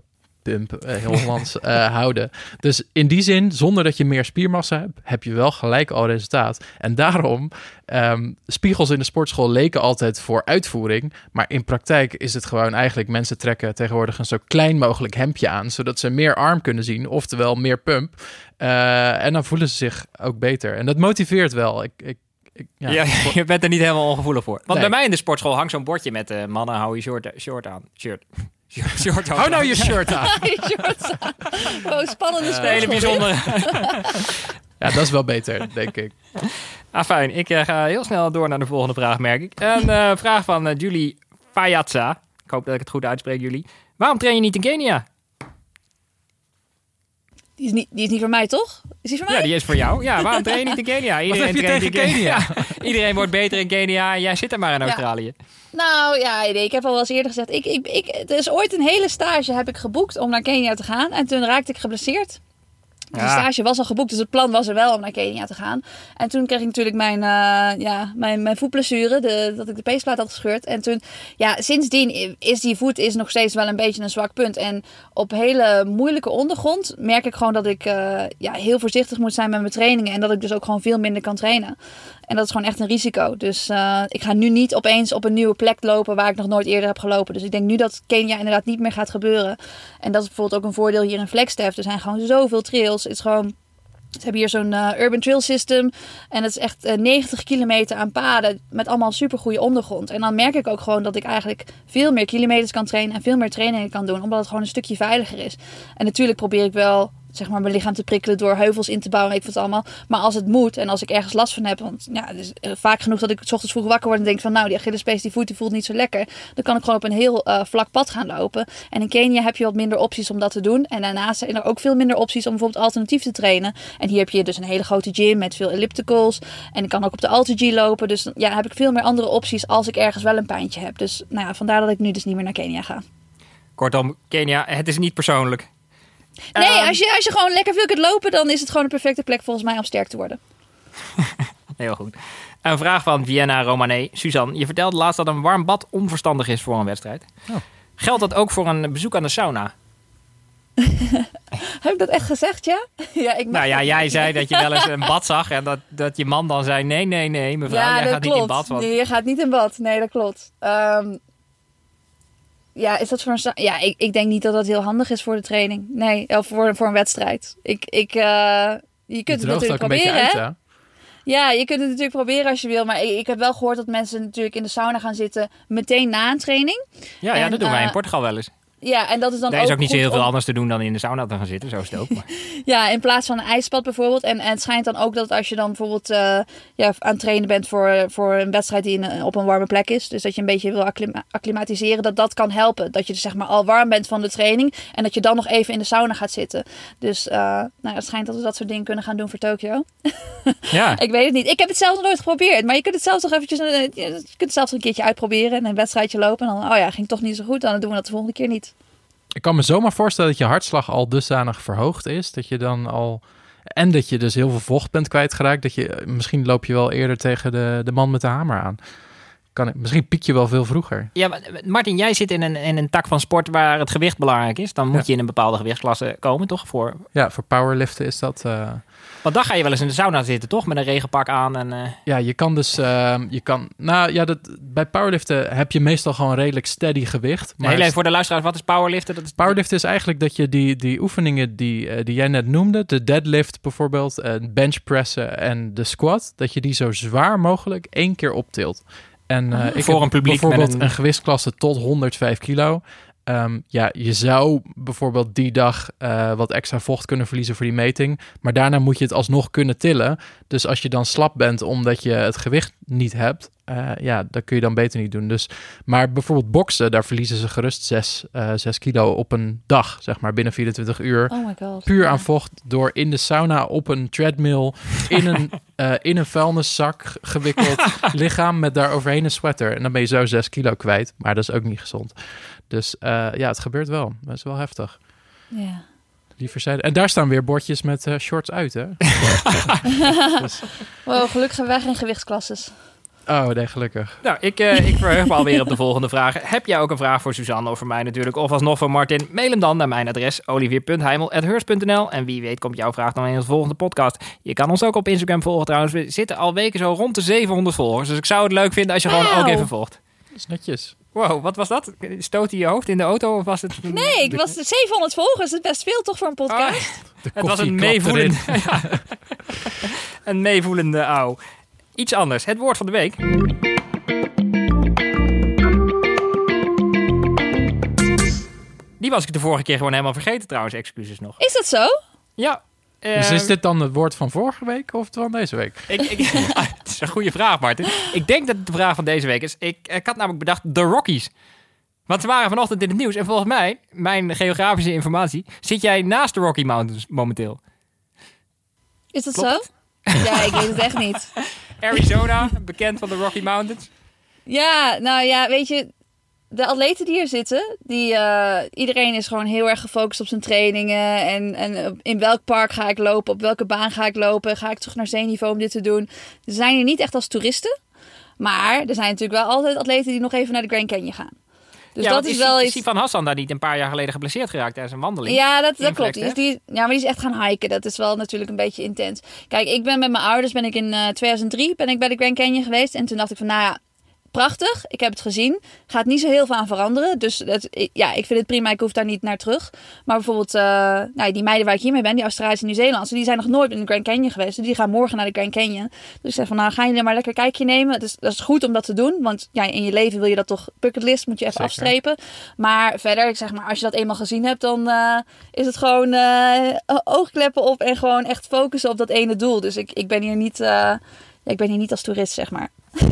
pump, eh, heel Hollands, eh, houden. Dus in die zin, zonder dat je meer spiermassa hebt, heb je wel gelijk al resultaat. En daarom, ehm, spiegels in de sportschool leken altijd voor uitvoering. Maar in praktijk is het gewoon eigenlijk, mensen trekken tegenwoordig een zo klein mogelijk hemdje aan. Zodat ze meer arm kunnen zien, oftewel meer pump. Eh, en dan voelen ze zich ook beter. En dat motiveert wel. Ik, ik, ja, Ja, je bent er niet helemaal ongevoelig voor. Want Nee. bij mij in de sportschool hangt zo'n bordje met mannen, hou je short, short aan. Shirt. Shirt, short Hou nou je shirt aan. Aan. Wow, spannende Een hele sportschool. bijzondere. Ja, dat is wel beter, denk ik. Ah, fijn. Ik eh, ga heel snel door naar de volgende vraag, merk ik. Een eh, vraag van eh, Julie Fayatza. Ik hoop dat ik het goed uitspreek, Julie. Waarom train je niet in Kenia? Die is, niet, die is niet voor mij, toch? Is die voor mij? Ja, die is voor jou. Ja, waarom train je niet in Kenia? Iedereen traint in Kenia? Iedereen wordt beter in Kenia en jij zit er maar in Ja. Australië. Nou ja, ik heb al wel eens eerder gezegd. Ik, ik, ik, er is ooit een hele stage heb ik geboekt om naar Kenia te gaan. En toen raakte ik geblesseerd. Ja. Die stage was al geboekt, dus het plan was er wel om naar Kenia te gaan. En toen kreeg ik natuurlijk mijn, eh, ja, mijn, mijn voetblessure, de, dat ik de peesplaat had gescheurd. En toen, ja, sindsdien is die voet is nog steeds wel een beetje een zwak punt. En op hele moeilijke ondergrond merk ik gewoon dat ik eh, ja, heel voorzichtig moet zijn met mijn trainingen. En dat ik dus ook gewoon veel minder kan trainen. En dat is gewoon echt een risico. Dus eh, ik ga nu niet opeens op een nieuwe plek lopen waar ik nog nooit eerder heb gelopen. Dus ik denk nu dat Kenia inderdaad niet meer gaat gebeuren. En dat is bijvoorbeeld ook een voordeel hier in Flagstaff. Er zijn gewoon zoveel trails. Het is gewoon... Ze hebben hier zo'n eh, urban trail system. En het is echt eh, 90 kilometer aan paden met allemaal supergoeie ondergrond. En dan merk ik ook gewoon dat ik eigenlijk veel meer kilometers kan trainen en veel meer trainingen kan doen. Omdat het gewoon een stukje veiliger is. En natuurlijk probeer ik wel zeg maar, mijn lichaam te prikkelen door heuvels in te bouwen. Ik vind het allemaal. Maar als het moet en als ik ergens last van heb. Want ja, het is eh, vaak genoeg dat ik 's ochtends vroeg wakker word en denk van nou, die Achillespees die voet die voelt niet zo lekker. Dan kan ik gewoon op een heel eh, vlak pad gaan lopen. En in Kenia heb je wat minder opties om dat te doen. En daarnaast zijn er ook veel minder opties om bijvoorbeeld alternatief te trainen. En hier heb je dus een hele grote gym met veel ellipticals. En ik kan ook op de AlterG lopen. Dus ja, heb ik veel meer andere opties als ik ergens wel een pijntje heb. Dus nou ja, vandaar dat ik nu dus niet meer naar Kenia ga. Kortom, Kenia, het is niet persoonlijk. Nee, Ehm, als, je, als je gewoon lekker veel kunt lopen, dan is het gewoon een perfecte plek volgens mij om sterk te worden. Heel goed. Een vraag van Vienna Romané. Suzanne, je vertelde laatst dat een warm bad onverstandig is voor een wedstrijd. Oh. Geldt dat ook voor een bezoek aan de sauna? Heb ik dat echt gezegd, ja? ja, ik Nou ja, jij niet. zei dat je wel eens een bad zag en dat, dat je man dan zei: nee, nee, nee, mevrouw, ja, jij gaat klopt. niet in bad. Want... Nee, je gaat niet in bad. Nee, dat klopt. Ehm, ja, is dat voor een... Ja, ik, ik denk niet dat dat heel handig is voor de training. Nee, of voor, voor een wedstrijd. Ik, ik, eh, je kunt het natuurlijk ook een beetje proberen, uit, hè? Ja, je kunt het natuurlijk proberen als je wil. Maar ik, ik heb wel gehoord dat mensen natuurlijk in de sauna gaan zitten meteen na een training. Ja, ja dat doen wij in eh, Portugal wel eens. Ja, en dat is dan Er is ook niet zo heel veel om- anders te doen dan in de sauna te gaan zitten, zo is het ook. Maar... Ja, in plaats van een ijsbad bijvoorbeeld. En, en het schijnt dan ook dat als je dan bijvoorbeeld eh, ja, aan het trainen bent voor, voor een wedstrijd die in, op een warme plek is. Dus dat je een beetje wil acclima- acclimatiseren. Dat dat kan helpen. Dat je dus zeg maar al warm bent van de training. En dat je dan nog even in de sauna gaat zitten. Dus eh, nou, ja, het schijnt dat we dat soort dingen kunnen gaan doen voor Tokio. Ja, Ik weet het niet. Ik heb het zelf nog nooit geprobeerd. Maar je kunt het zelf toch eventjes eh, je kunt het zelfs een keertje uitproberen. En een wedstrijdje lopen. En dan, oh ja, ging toch niet zo goed. Dan doen we dat de volgende keer niet. Ik kan me zomaar voorstellen dat je hartslag al dusdanig verhoogd is. Dat je dan al. En dat je dus heel veel vocht bent kwijtgeraakt. Dat je, misschien loop je wel eerder tegen de, de man met de hamer aan. Kan, ik- misschien piek je wel veel vroeger. ja maar, Martin, jij zit in een, in een tak van sport waar het gewicht belangrijk is. Dan moet Ja. je in een bepaalde gewichtsklasse komen, toch? Voor... Ja, voor powerliften is dat. eh, Want dan ga je wel eens in de sauna zitten, toch? Met een regenpak aan. En, eh, ja, je kan dus. ehm, je kan, nou ja, dat, bij powerliften heb je meestal gewoon redelijk steady gewicht. Maar Heel even voor de luisteraars, wat is powerliften? Dat is Powerlift is eigenlijk dat je die, die oefeningen die, eh, die jij net noemde, de deadlift bijvoorbeeld, eh, benchpressen en de squat, dat je die zo zwaar mogelijk één keer optilt. En eh, ik Voor een publiek bijvoorbeeld met een... gewichtsklasse tot 105 kilo. Ehm, ja, je zou bijvoorbeeld die dag eh, wat extra vocht kunnen verliezen voor die meting. Maar daarna moet je het alsnog kunnen tillen. Dus als je dan slap bent omdat je het gewicht niet hebt, eh, ja, dat kun je dan beter niet doen. Dus, maar bijvoorbeeld boksen, daar verliezen ze gerust 6 zes kilo op een dag, zeg maar, binnen 24 uur. Oh my god. Puur Ja. aan vocht door in de sauna op een treadmill in een, eh, in een vuilniszak gewikkeld lichaam met daar overheen een sweater. En dan ben je zo 6 kilo kwijt. Maar dat is ook niet gezond. Dus eh, ja, het gebeurt wel. Dat is wel heftig. Ja. Zijde. En daar staan weer bordjes met eh, shorts uit, hè? dus, Wow, gelukkig hebben wij geen gewichtsklasses. Oh, nee, gelukkig. Nou, ik, eh, ik verheug me alweer op de volgende vragen. Heb jij ook een vraag voor Suzanne of voor mij natuurlijk? Of alsnog voor Martin? Mail hem dan naar mijn adres olivier.heimel.heurs.nl En wie weet komt jouw vraag dan in de volgende podcast. Je kan ons ook op Instagram volgen trouwens. We zitten al weken zo rond de 700 volgers. Dus ik zou het leuk vinden als je gewoon ook even volgt. Dat is netjes. Wow, wat was dat? Stoot hij je hoofd in de auto of was het... Nee, ik was 700 volgers. Dat is best veel toch voor een podcast? De het was een meevoelende... Ja. een meevoelende ouw. Iets anders. Het woord van de week. Die was ik de vorige keer gewoon helemaal vergeten trouwens. Excuses nog. Is dat zo? Ja. Dus is dit dan het woord van vorige week of van deze week? Ik, ik, ja, het is een goede vraag, Martin. Ik denk dat het de vraag van deze week is. Ik, ik had namelijk bedacht de Rockies. Want ze waren vanochtend in het nieuws. En volgens mij, mijn geografische informatie, zit jij naast de Rocky Mountains momenteel. Is dat Klopt zo? Ja, ik weet het echt niet. Arizona, bekend van de Rocky Mountains. Ja, nou ja, weet je, de atleten die hier zitten, die, eh, iedereen is gewoon heel erg gefocust op zijn trainingen. En, en in welk park ga ik lopen, op welke baan ga ik lopen, ga ik terug naar zeeniveau om dit te doen. Ze zijn hier niet echt als toeristen, maar er zijn natuurlijk wel altijd atleten die nog even naar de Grand Canyon gaan. Dus ja, dat want is wel is iets... Sivan Hassan daar niet een paar jaar geleden geblesseerd geraakt tijdens een wandeling? Ja, dat, klopt. Die is, Flagstaff? die, ja, maar die is echt gaan hiken. Dat is wel natuurlijk een beetje intens. Kijk, ik ben met mijn ouders, ben ik in eh, 2003 ben ik bij de Grand Canyon geweest. En toen dacht ik van, nou ja, prachtig. Ik heb het gezien. Gaat niet zo heel veel aan veranderen. Dus ja, ik vind het prima. Ik hoef daar niet naar terug. Maar bijvoorbeeld, eh, nou, die meiden waar ik hiermee ben, die Australische en Nieuw-Zeelandse, die zijn nog nooit in de Grand Canyon geweest. Dus die gaan morgen naar de Grand Canyon. Dus ik zeg van, nou, gaan jullie maar lekker een kijkje nemen. Dus dat is goed om dat te doen. Want ja, in je leven wil je dat toch, bucketlist moet je even Zeker. afstrepen. Maar verder, ik zeg maar, als je dat eenmaal gezien hebt, dan eh, is het gewoon eh, oogkleppen op en gewoon echt focussen op dat ene doel. Dus ik, ik ben hier niet, ja, ik ben hier niet als toerist, zeg maar.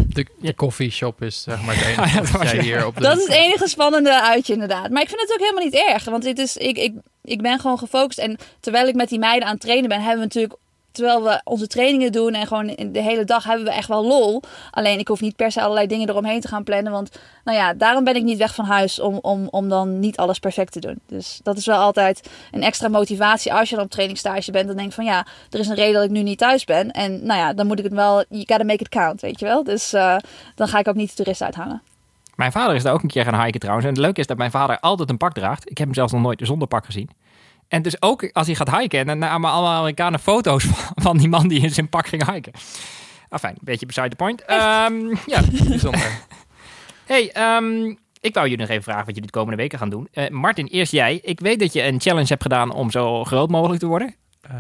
De, de coffeeshop is zeg maar het Ja, enige dat was- jij hier op de... Dat is het enige spannende uitje, inderdaad. Maar ik vind het ook helemaal niet erg. Want dit is, ik, ik, ik ben gewoon gefocust. En terwijl ik met die meiden aan het trainen ben, hebben we natuurlijk. Terwijl we onze trainingen doen en gewoon de hele dag hebben we echt wel lol. Alleen ik hoef niet per se allerlei dingen eromheen te gaan plannen. Want nou ja, daarom ben ik niet weg van huis om, om, om dan niet alles perfect te doen. Dus dat is wel altijd een extra motivatie als je dan op trainingstage bent. Dan denk ik van ja, er is een reden dat ik nu niet thuis ben. En nou ja, dan moet ik het wel, you gotta make it count, weet je wel. Dus eh, dan ga ik ook niet de toerist uithangen. Mijn vader is daar ook een keer gaan hiken trouwens. En het leuke is dat mijn vader altijd een pak draagt. Ik heb hem zelfs nog nooit zonder pak gezien. En dus ook als hij gaat hiken, en dan namen allemaal Amerikanen foto's van, van die man die in zijn pak ging hiken. Enfin, een beetje beside the point. Ehm, ja, bijzonder. hey, ehm, ik wou jullie nog even vragen wat jullie de komende weken gaan doen. Eh, Martin, eerst jij. Ik weet dat je een challenge hebt gedaan om zo groot mogelijk te worden. Eh,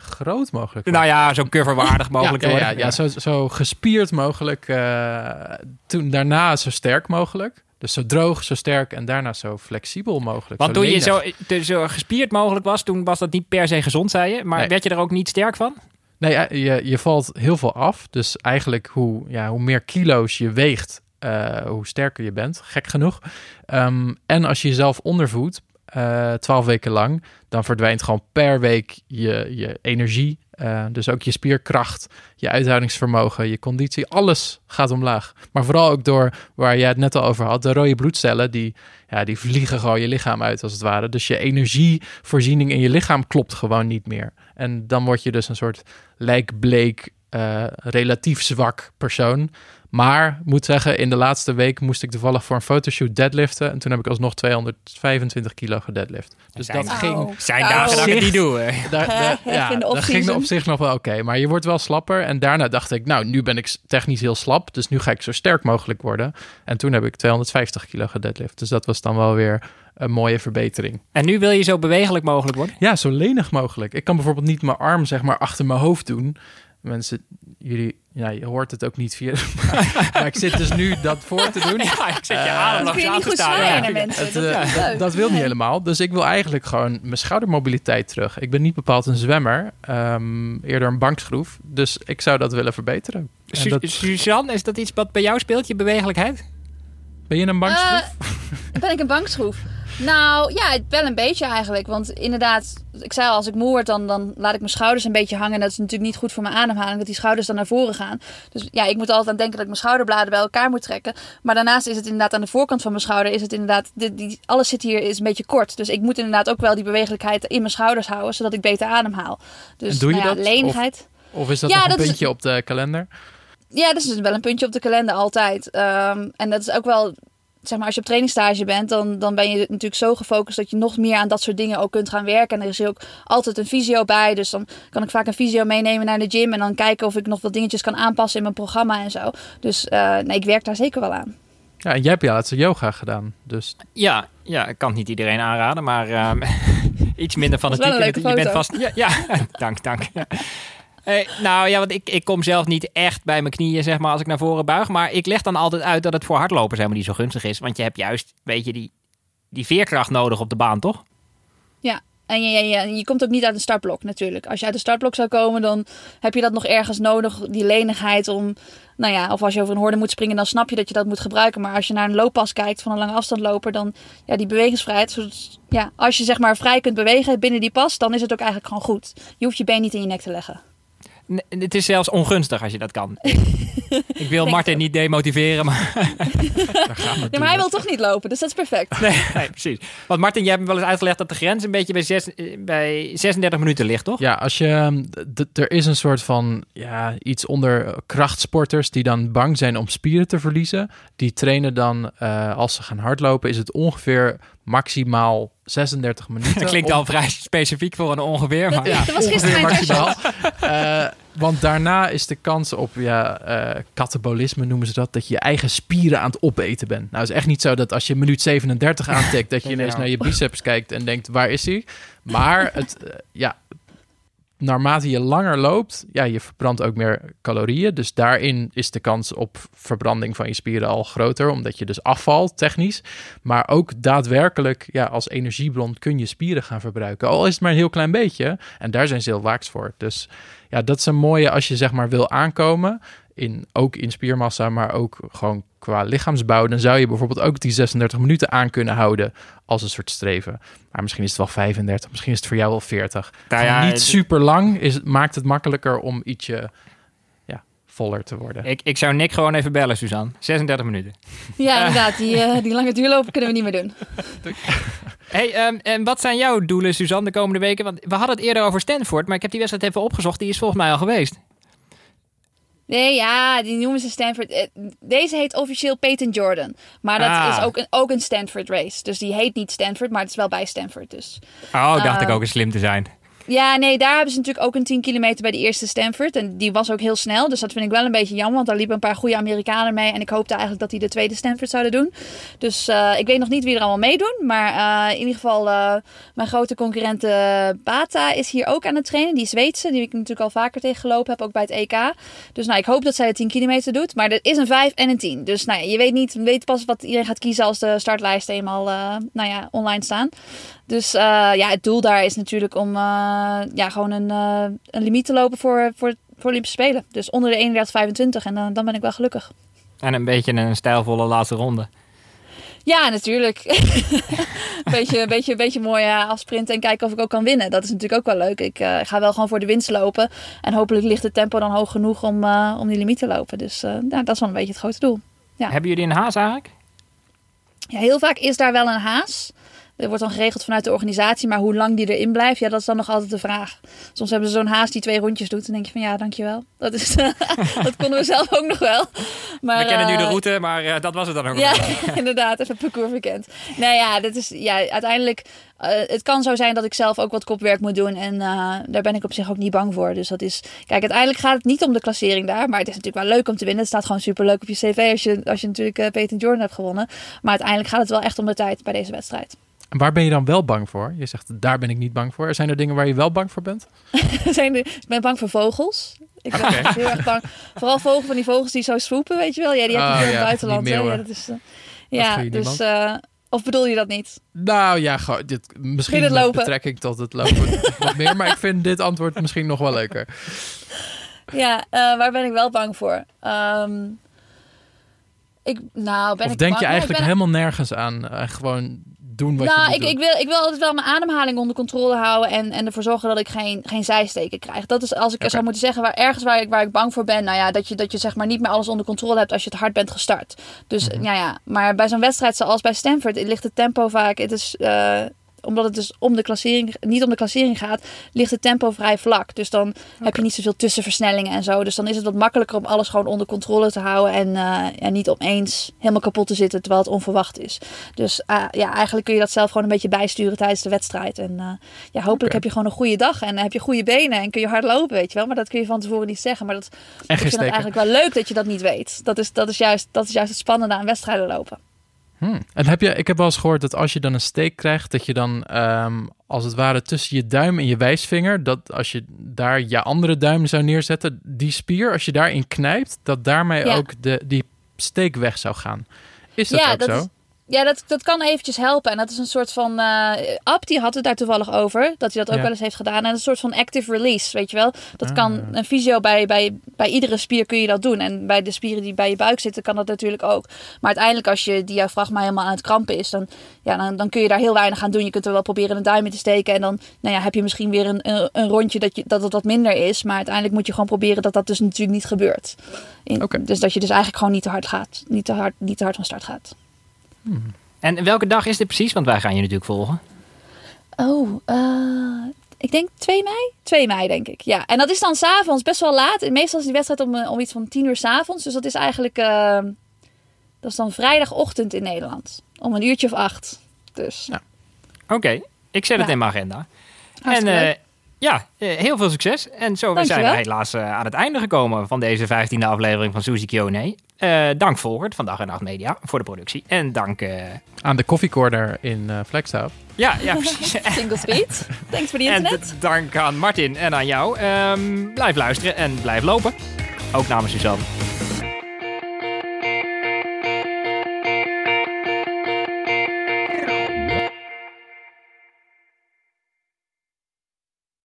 groot mogelijk. Nou ja, zo coverwaardig mogelijk ja, te ja, worden. ja, ja, zo, zo gespierd mogelijk. eh, toen daarna zo sterk mogelijk. Dus zo droog, zo sterk en daarna zo flexibel mogelijk. Want toen je zo, te- zo gespierd mogelijk was, toen was dat niet per se gezond, zei je. Maar Nee. werd je er ook niet sterk van? Nee, je, je valt heel veel af. Dus eigenlijk hoe, ja, hoe meer kilo's je weegt, eh, hoe sterker je bent. Gek genoeg. Ehm, en als je jezelf ondervoedt, eh, twaalf weken lang, dan verdwijnt gewoon per week je, je energie. Eh, dus ook je spierkracht, je uithoudingsvermogen, je conditie, alles gaat omlaag. Maar vooral ook door, waar jij het net al over had, de rode bloedcellen, die, ja, die vliegen gewoon je lichaam uit als het ware. Dus je energievoorziening in je lichaam klopt gewoon niet meer. En dan word je dus een soort lijkbleek, eh, relatief zwak persoon. Maar moet zeggen, in de laatste week moest ik toevallig voor een fotoshoot deadliften. En toen heb ik alsnog 225 kilo gedeadlift. Dus Zijn- dat ging, Oh. Zijn Oh. dagen dat ik het niet doe. hè. daar, ja, dat ging op zich nog wel oké. Maar je wordt wel slapper. En daarna dacht ik, nou, nu ben ik technisch heel slap. Dus nu ga ik zo sterk mogelijk worden. En toen heb ik 250 kilo gedeadlift. Dus dat was dan wel weer een mooie verbetering. En nu wil je zo bewegelijk mogelijk worden? Ja, zo lenig mogelijk. Ik kan bijvoorbeeld niet mijn arm zeg maar achter mijn hoofd doen. Mensen, jullie, ja, je hoort het ook niet via... maar ik zit dus nu dat voor te doen. Ja, ik zet je Eh, adem aan te staan. zwaaien Ja. naar mensen. Het, dat eh, dat, wil niet helemaal. Dus ik wil eigenlijk gewoon mijn schoudermobiliteit terug. Ik ben niet bepaald een zwemmer. ehm, eerder een bankschroef. Dus ik zou dat willen verbeteren. En Su- dat- Suzanne, is dat iets wat bij jou speelt, je bewegelijkheid? ben je een bankschroef? Eh, ben ik een bankschroef? Nou ja, wel een beetje eigenlijk. Want inderdaad, ik zei al, als ik moe word, dan, dan laat ik mijn schouders een beetje hangen. Dat is natuurlijk niet goed voor mijn ademhaling, dat die schouders dan naar voren gaan. Dus ja, ik moet altijd aan denken dat ik mijn schouderbladen bij elkaar moet trekken. Maar daarnaast is het inderdaad aan de voorkant van mijn schouder, is het inderdaad, die, die, alles zit hier is een beetje kort. Dus ik moet inderdaad ook wel die bewegelijkheid in mijn schouders houden, zodat ik beter ademhaal. Dus En doe je nou ja, dat? lenigheid. Of is dat Ja, nog een dat is- puntje op de kalender? Ja, dat is dus wel een puntje op de kalender altijd. Ehm, en dat is ook wel, zeg maar, als je op trainingsstage bent, dan, dan ben je natuurlijk zo gefocust dat je nog meer aan dat soort dingen ook kunt gaan werken. En er is hier ook altijd een fysio bij. Dus dan kan ik vaak een fysio meenemen naar de gym en dan kijken of ik nog wat dingetjes kan aanpassen in mijn programma en zo. Dus eh, nee, ik werk daar zeker wel aan. Ja, en jij hebt ja laatst yoga gedaan. Dus Ja, ja, ik kan het niet iedereen aanraden, maar ehm, iets minder van Dat het Je bent vast. Ja, ja. dank, dank. Ja. Eh, nou ja, want ik, ik kom zelf niet echt bij mijn knieën, zeg maar, als ik naar voren buig. Maar ik leg dan altijd uit dat het voor hardlopers helemaal niet zo gunstig is. Want je hebt juist, weet je, die, die veerkracht nodig op de baan, toch? Ja. En je, je, komt ook niet uit een startblok natuurlijk. Als je uit de startblok zou komen, dan heb je dat nog ergens nodig. Die lenigheid om, nou ja, of als je over een horde moet springen, dan snap je dat je dat moet gebruiken. Maar als je naar een looppas kijkt van een lange afstandloper, dan, ja, die bewegingsvrijheid. Ja, als je zeg maar vrij kunt bewegen binnen die pas, dan is het ook eigenlijk gewoon goed. Je hoeft je been niet in je nek te leggen. Het is zelfs ongunstig als je dat kan. ik wil Martin niet demotiveren, maar daar gaan we Ja, maar hij wil toch niet lopen, dus dat is perfect. nee, nee, precies. Want Martin, jij hebt me wel eens uitgelegd dat de grens een beetje bij, zes, eh, bij 36 minuten ligt, toch? Ja, als je. d- Er is een soort van. Ja, iets onder krachtsporters die dan bang zijn om spieren te verliezen. Die trainen dan. eh, als ze gaan hardlopen, is het ongeveer maximaal 36 minuten. Dat klinkt om- al vrij specifiek voor een ongeveer. Maar... Ja, Dat was gisteren ongeveer mijn maximaal. Eh, want daarna is de kans op ja, eh, katabolisme noemen ze dat, dat je je eigen spieren aan het opeten bent. Nou, het is echt niet zo dat als je minuut 37 aantikt, dat je ineens naar je biceps kijkt en denkt, waar is hij? Maar het, eh, ja, naarmate je langer loopt, ja, je verbrandt ook meer calorieën. Dus daarin is de kans op verbranding van je spieren al groter, omdat je dus afvalt technisch. Maar ook daadwerkelijk, ja, als energiebron kun je spieren gaan verbruiken. Al is het maar een heel klein beetje. En daar zijn ze heel waaks voor. Dus ja, dat is een mooie als je zeg maar wil aankomen. In, ook in spiermassa, maar ook gewoon qua lichaamsbouw. Dan zou je bijvoorbeeld ook die 36 minuten aan kunnen houden als een soort streven. Maar misschien is het wel 35, misschien is het voor jou wel 40. Nou ja, Niet super lang is, maakt het makkelijker om ietsje ja, voller te worden. Ik, ik zou Nick gewoon even bellen, Suzanne. 36 minuten. Ja, inderdaad, die, eh, die lange duurlopen kunnen we niet meer doen. Hey, ehm, en wat zijn jouw doelen, Suzanne, de komende weken? Want we hadden het eerder over Stanford, maar ik heb die wedstrijd even opgezocht. Die is volgens mij al geweest. Nee, ja, die noemen ze Stanford. eh, Deze heet officieel Peyton Jordan. Maar dat Ah. is ook een, ook een Stanford race. Dus die heet niet Stanford, maar het is wel bij Stanford. Dus. Oh, dacht ik ook eens slim te zijn. Ja, nee, daar hebben ze natuurlijk ook een 10 kilometer bij de eerste Stanford. En die was ook heel snel. Dus dat vind ik wel een beetje jammer. Want daar liepen een paar goede Amerikanen mee. En ik hoopte eigenlijk dat die de tweede Stanford zouden doen. Dus eh, ik weet nog niet wie er allemaal meedoen. Maar eh, in ieder geval, eh, mijn grote concurrent eh, Bata is hier ook aan het trainen. Die Zweedse, die ik natuurlijk al vaker tegen gelopen heb. Ook bij het EK. Dus nou, ik hoop dat zij de 10 kilometer doet. Maar er is een 5 en een 10. Dus nou je weet niet, weet pas wat iedereen gaat kiezen als de startlijsten eenmaal nou ja, online staan. Dus ja, het doel daar is natuurlijk om ja, gewoon een, eh, een limiet te lopen voor, voor, voor Olympische Spelen. Dus onder de 31,25 en dan dan ben ik wel gelukkig. En een beetje een stijlvolle laatste ronde. Ja, natuurlijk. een beetje, een beetje, een beetje mooi eh, afsprinten en kijken of ik ook kan winnen. Dat is natuurlijk ook wel leuk. Ik eh, ga wel gewoon voor de winst lopen. En hopelijk ligt het tempo dan hoog genoeg om, eh, om die limiet te lopen. Dus eh, nou, dat is wel een beetje het grote doel. Ja. Hebben jullie een haas eigenlijk? Ja, heel vaak is daar wel een haas. Er wordt dan geregeld vanuit de organisatie, maar hoe lang die erin blijft, ja, dat is dan nog altijd de vraag. Soms hebben ze zo'n haas die twee rondjes doet. En denk je van ja, dankjewel. Dat, is, dat konden we zelf ook nog wel. Maar, we kennen nu de eh, route, maar eh, dat was het dan ook. Ja, nog. inderdaad, even parcours verkend. Nou ja, dat is, ja uiteindelijk, eh, het kan zo zijn dat ik zelf ook wat kopwerk moet doen. En daar ben ik op zich ook niet bang voor. Dus dat is, kijk, uiteindelijk gaat het niet om de klassering daar. Maar het is natuurlijk wel leuk om te winnen. Het staat gewoon super leuk op je cv als je, als je natuurlijk Peter Jordan hebt gewonnen. Maar uiteindelijk gaat het wel echt om de tijd bij deze wedstrijd. En waar ben je dan wel bang voor? Je zegt, daar ben ik niet bang voor. Zijn er dingen waar je wel bang voor bent? Zijn er, ik ben bang voor vogels. Ik ben heel erg bang. Vooral vogels van die vogels die zo swoepen, weet je wel. Ja, die heb je Oh, veel in het buitenland. Ja, meeuwen. dat is, eh, ja dus... eh, of bedoel je dat niet? Nou ja, gewoon, dit, misschien het met lopen? betrekking tot het lopen wat meer. Maar ik vind dit antwoord misschien nog wel leuker. Ja, eh, waar ben ik wel bang voor? Ehm, ik, nou, ben of ik denk bang? je Ja, ik eigenlijk ben- helemaal nergens aan? Gewoon doen wat je Nou, ik, doen. ik, wil, ik wil altijd wel mijn ademhaling onder controle houden en, en ervoor zorgen dat ik geen, geen zijsteken krijg. Dat is als ik zou moeten zeggen, waar, ergens waar ik, waar ik bang voor ben, nou ja, dat je, dat je zeg maar niet meer alles onder controle hebt als je te hard bent gestart. Dus ja, ja, maar bij zo'n wedstrijd zoals bij Stanford ligt het tempo vaak, het is, eh, omdat het dus om de klassering, niet om de klassering gaat, ligt het tempo vrij vlak. Dus dan heb je niet zoveel tussenversnellingen en zo. Dus dan is het wat makkelijker om alles gewoon onder controle te houden en, eh, en niet opeens helemaal kapot te zitten terwijl het onverwacht is. Dus eh, ja, eigenlijk kun je dat zelf gewoon een beetje bijsturen tijdens de wedstrijd. En eh, ja, hopelijk heb je gewoon een goede dag en heb je goede benen en kun je hard lopen, weet je wel. Maar dat kun je van tevoren niet zeggen. Maar dat, ik vind het eigenlijk wel leuk dat je dat niet weet. Dat is, dat is, juist, dat is juist het spannende aan wedstrijden lopen. Hmm. En heb je, ik heb wel eens gehoord dat als je dan een steek krijgt, dat je dan ehm, als het ware tussen je duim en je wijsvinger, dat als je daar je andere duim zou neerzetten, die spier, als je daarin knijpt, dat daarmee Ja. ook de, die steek weg zou gaan. Is dat Ja, ook dat zo? is- Ja, dat, dat kan eventjes helpen. En dat is een soort van... eh Ab, die had het daar toevallig over. Dat hij dat ook Ja. wel eens heeft gedaan. En een soort van active release, weet je wel. Dat Ah. kan een fysio bij, bij, bij iedere spier kun je dat doen. En bij de spieren die bij je buik zitten kan dat natuurlijk ook. Maar uiteindelijk als je diafragma helemaal aan het krampen is... Dan, ja, dan, dan kun je daar heel weinig aan doen. Je kunt er wel proberen een duim in te steken. En dan nou ja, heb je misschien weer een, een, een rondje dat, je, dat het wat minder is. Maar uiteindelijk moet je gewoon proberen dat dat dus natuurlijk niet gebeurt. In-. Dus dat je dus eigenlijk gewoon niet te hard gaat. Niet te hard, niet te hard van start gaat. En welke dag is dit precies? Want wij gaan je natuurlijk volgen. Oh, eh, ik denk 2 mei? 2 mei, denk ik. Ja, en dat is dan s'avonds best wel laat. En Meestal is die wedstrijd om, eh, om iets van 10 uur s'avonds. Dus dat is eigenlijk... eh, dat is dan vrijdagochtend in Nederland. Om een uurtje of acht. Dus Oké, ik zet het Ja. in mijn agenda. hartstikke en. Ja, eh, heel veel succes. En zo zijn we helaas eh, aan het einde gekomen van deze vijftiende aflevering van Suzy Q&A. Eh, dank Volkert van Dag en Nacht Media voor de productie. En dank... eh, Aan de koffiecorner in eh Flagstaff. ja, ja, precies. Single speed. Thanks voor die en internet. d- dank aan Martin en aan jou. Ehm, blijf luisteren en blijf lopen. Ook namens Suzanne.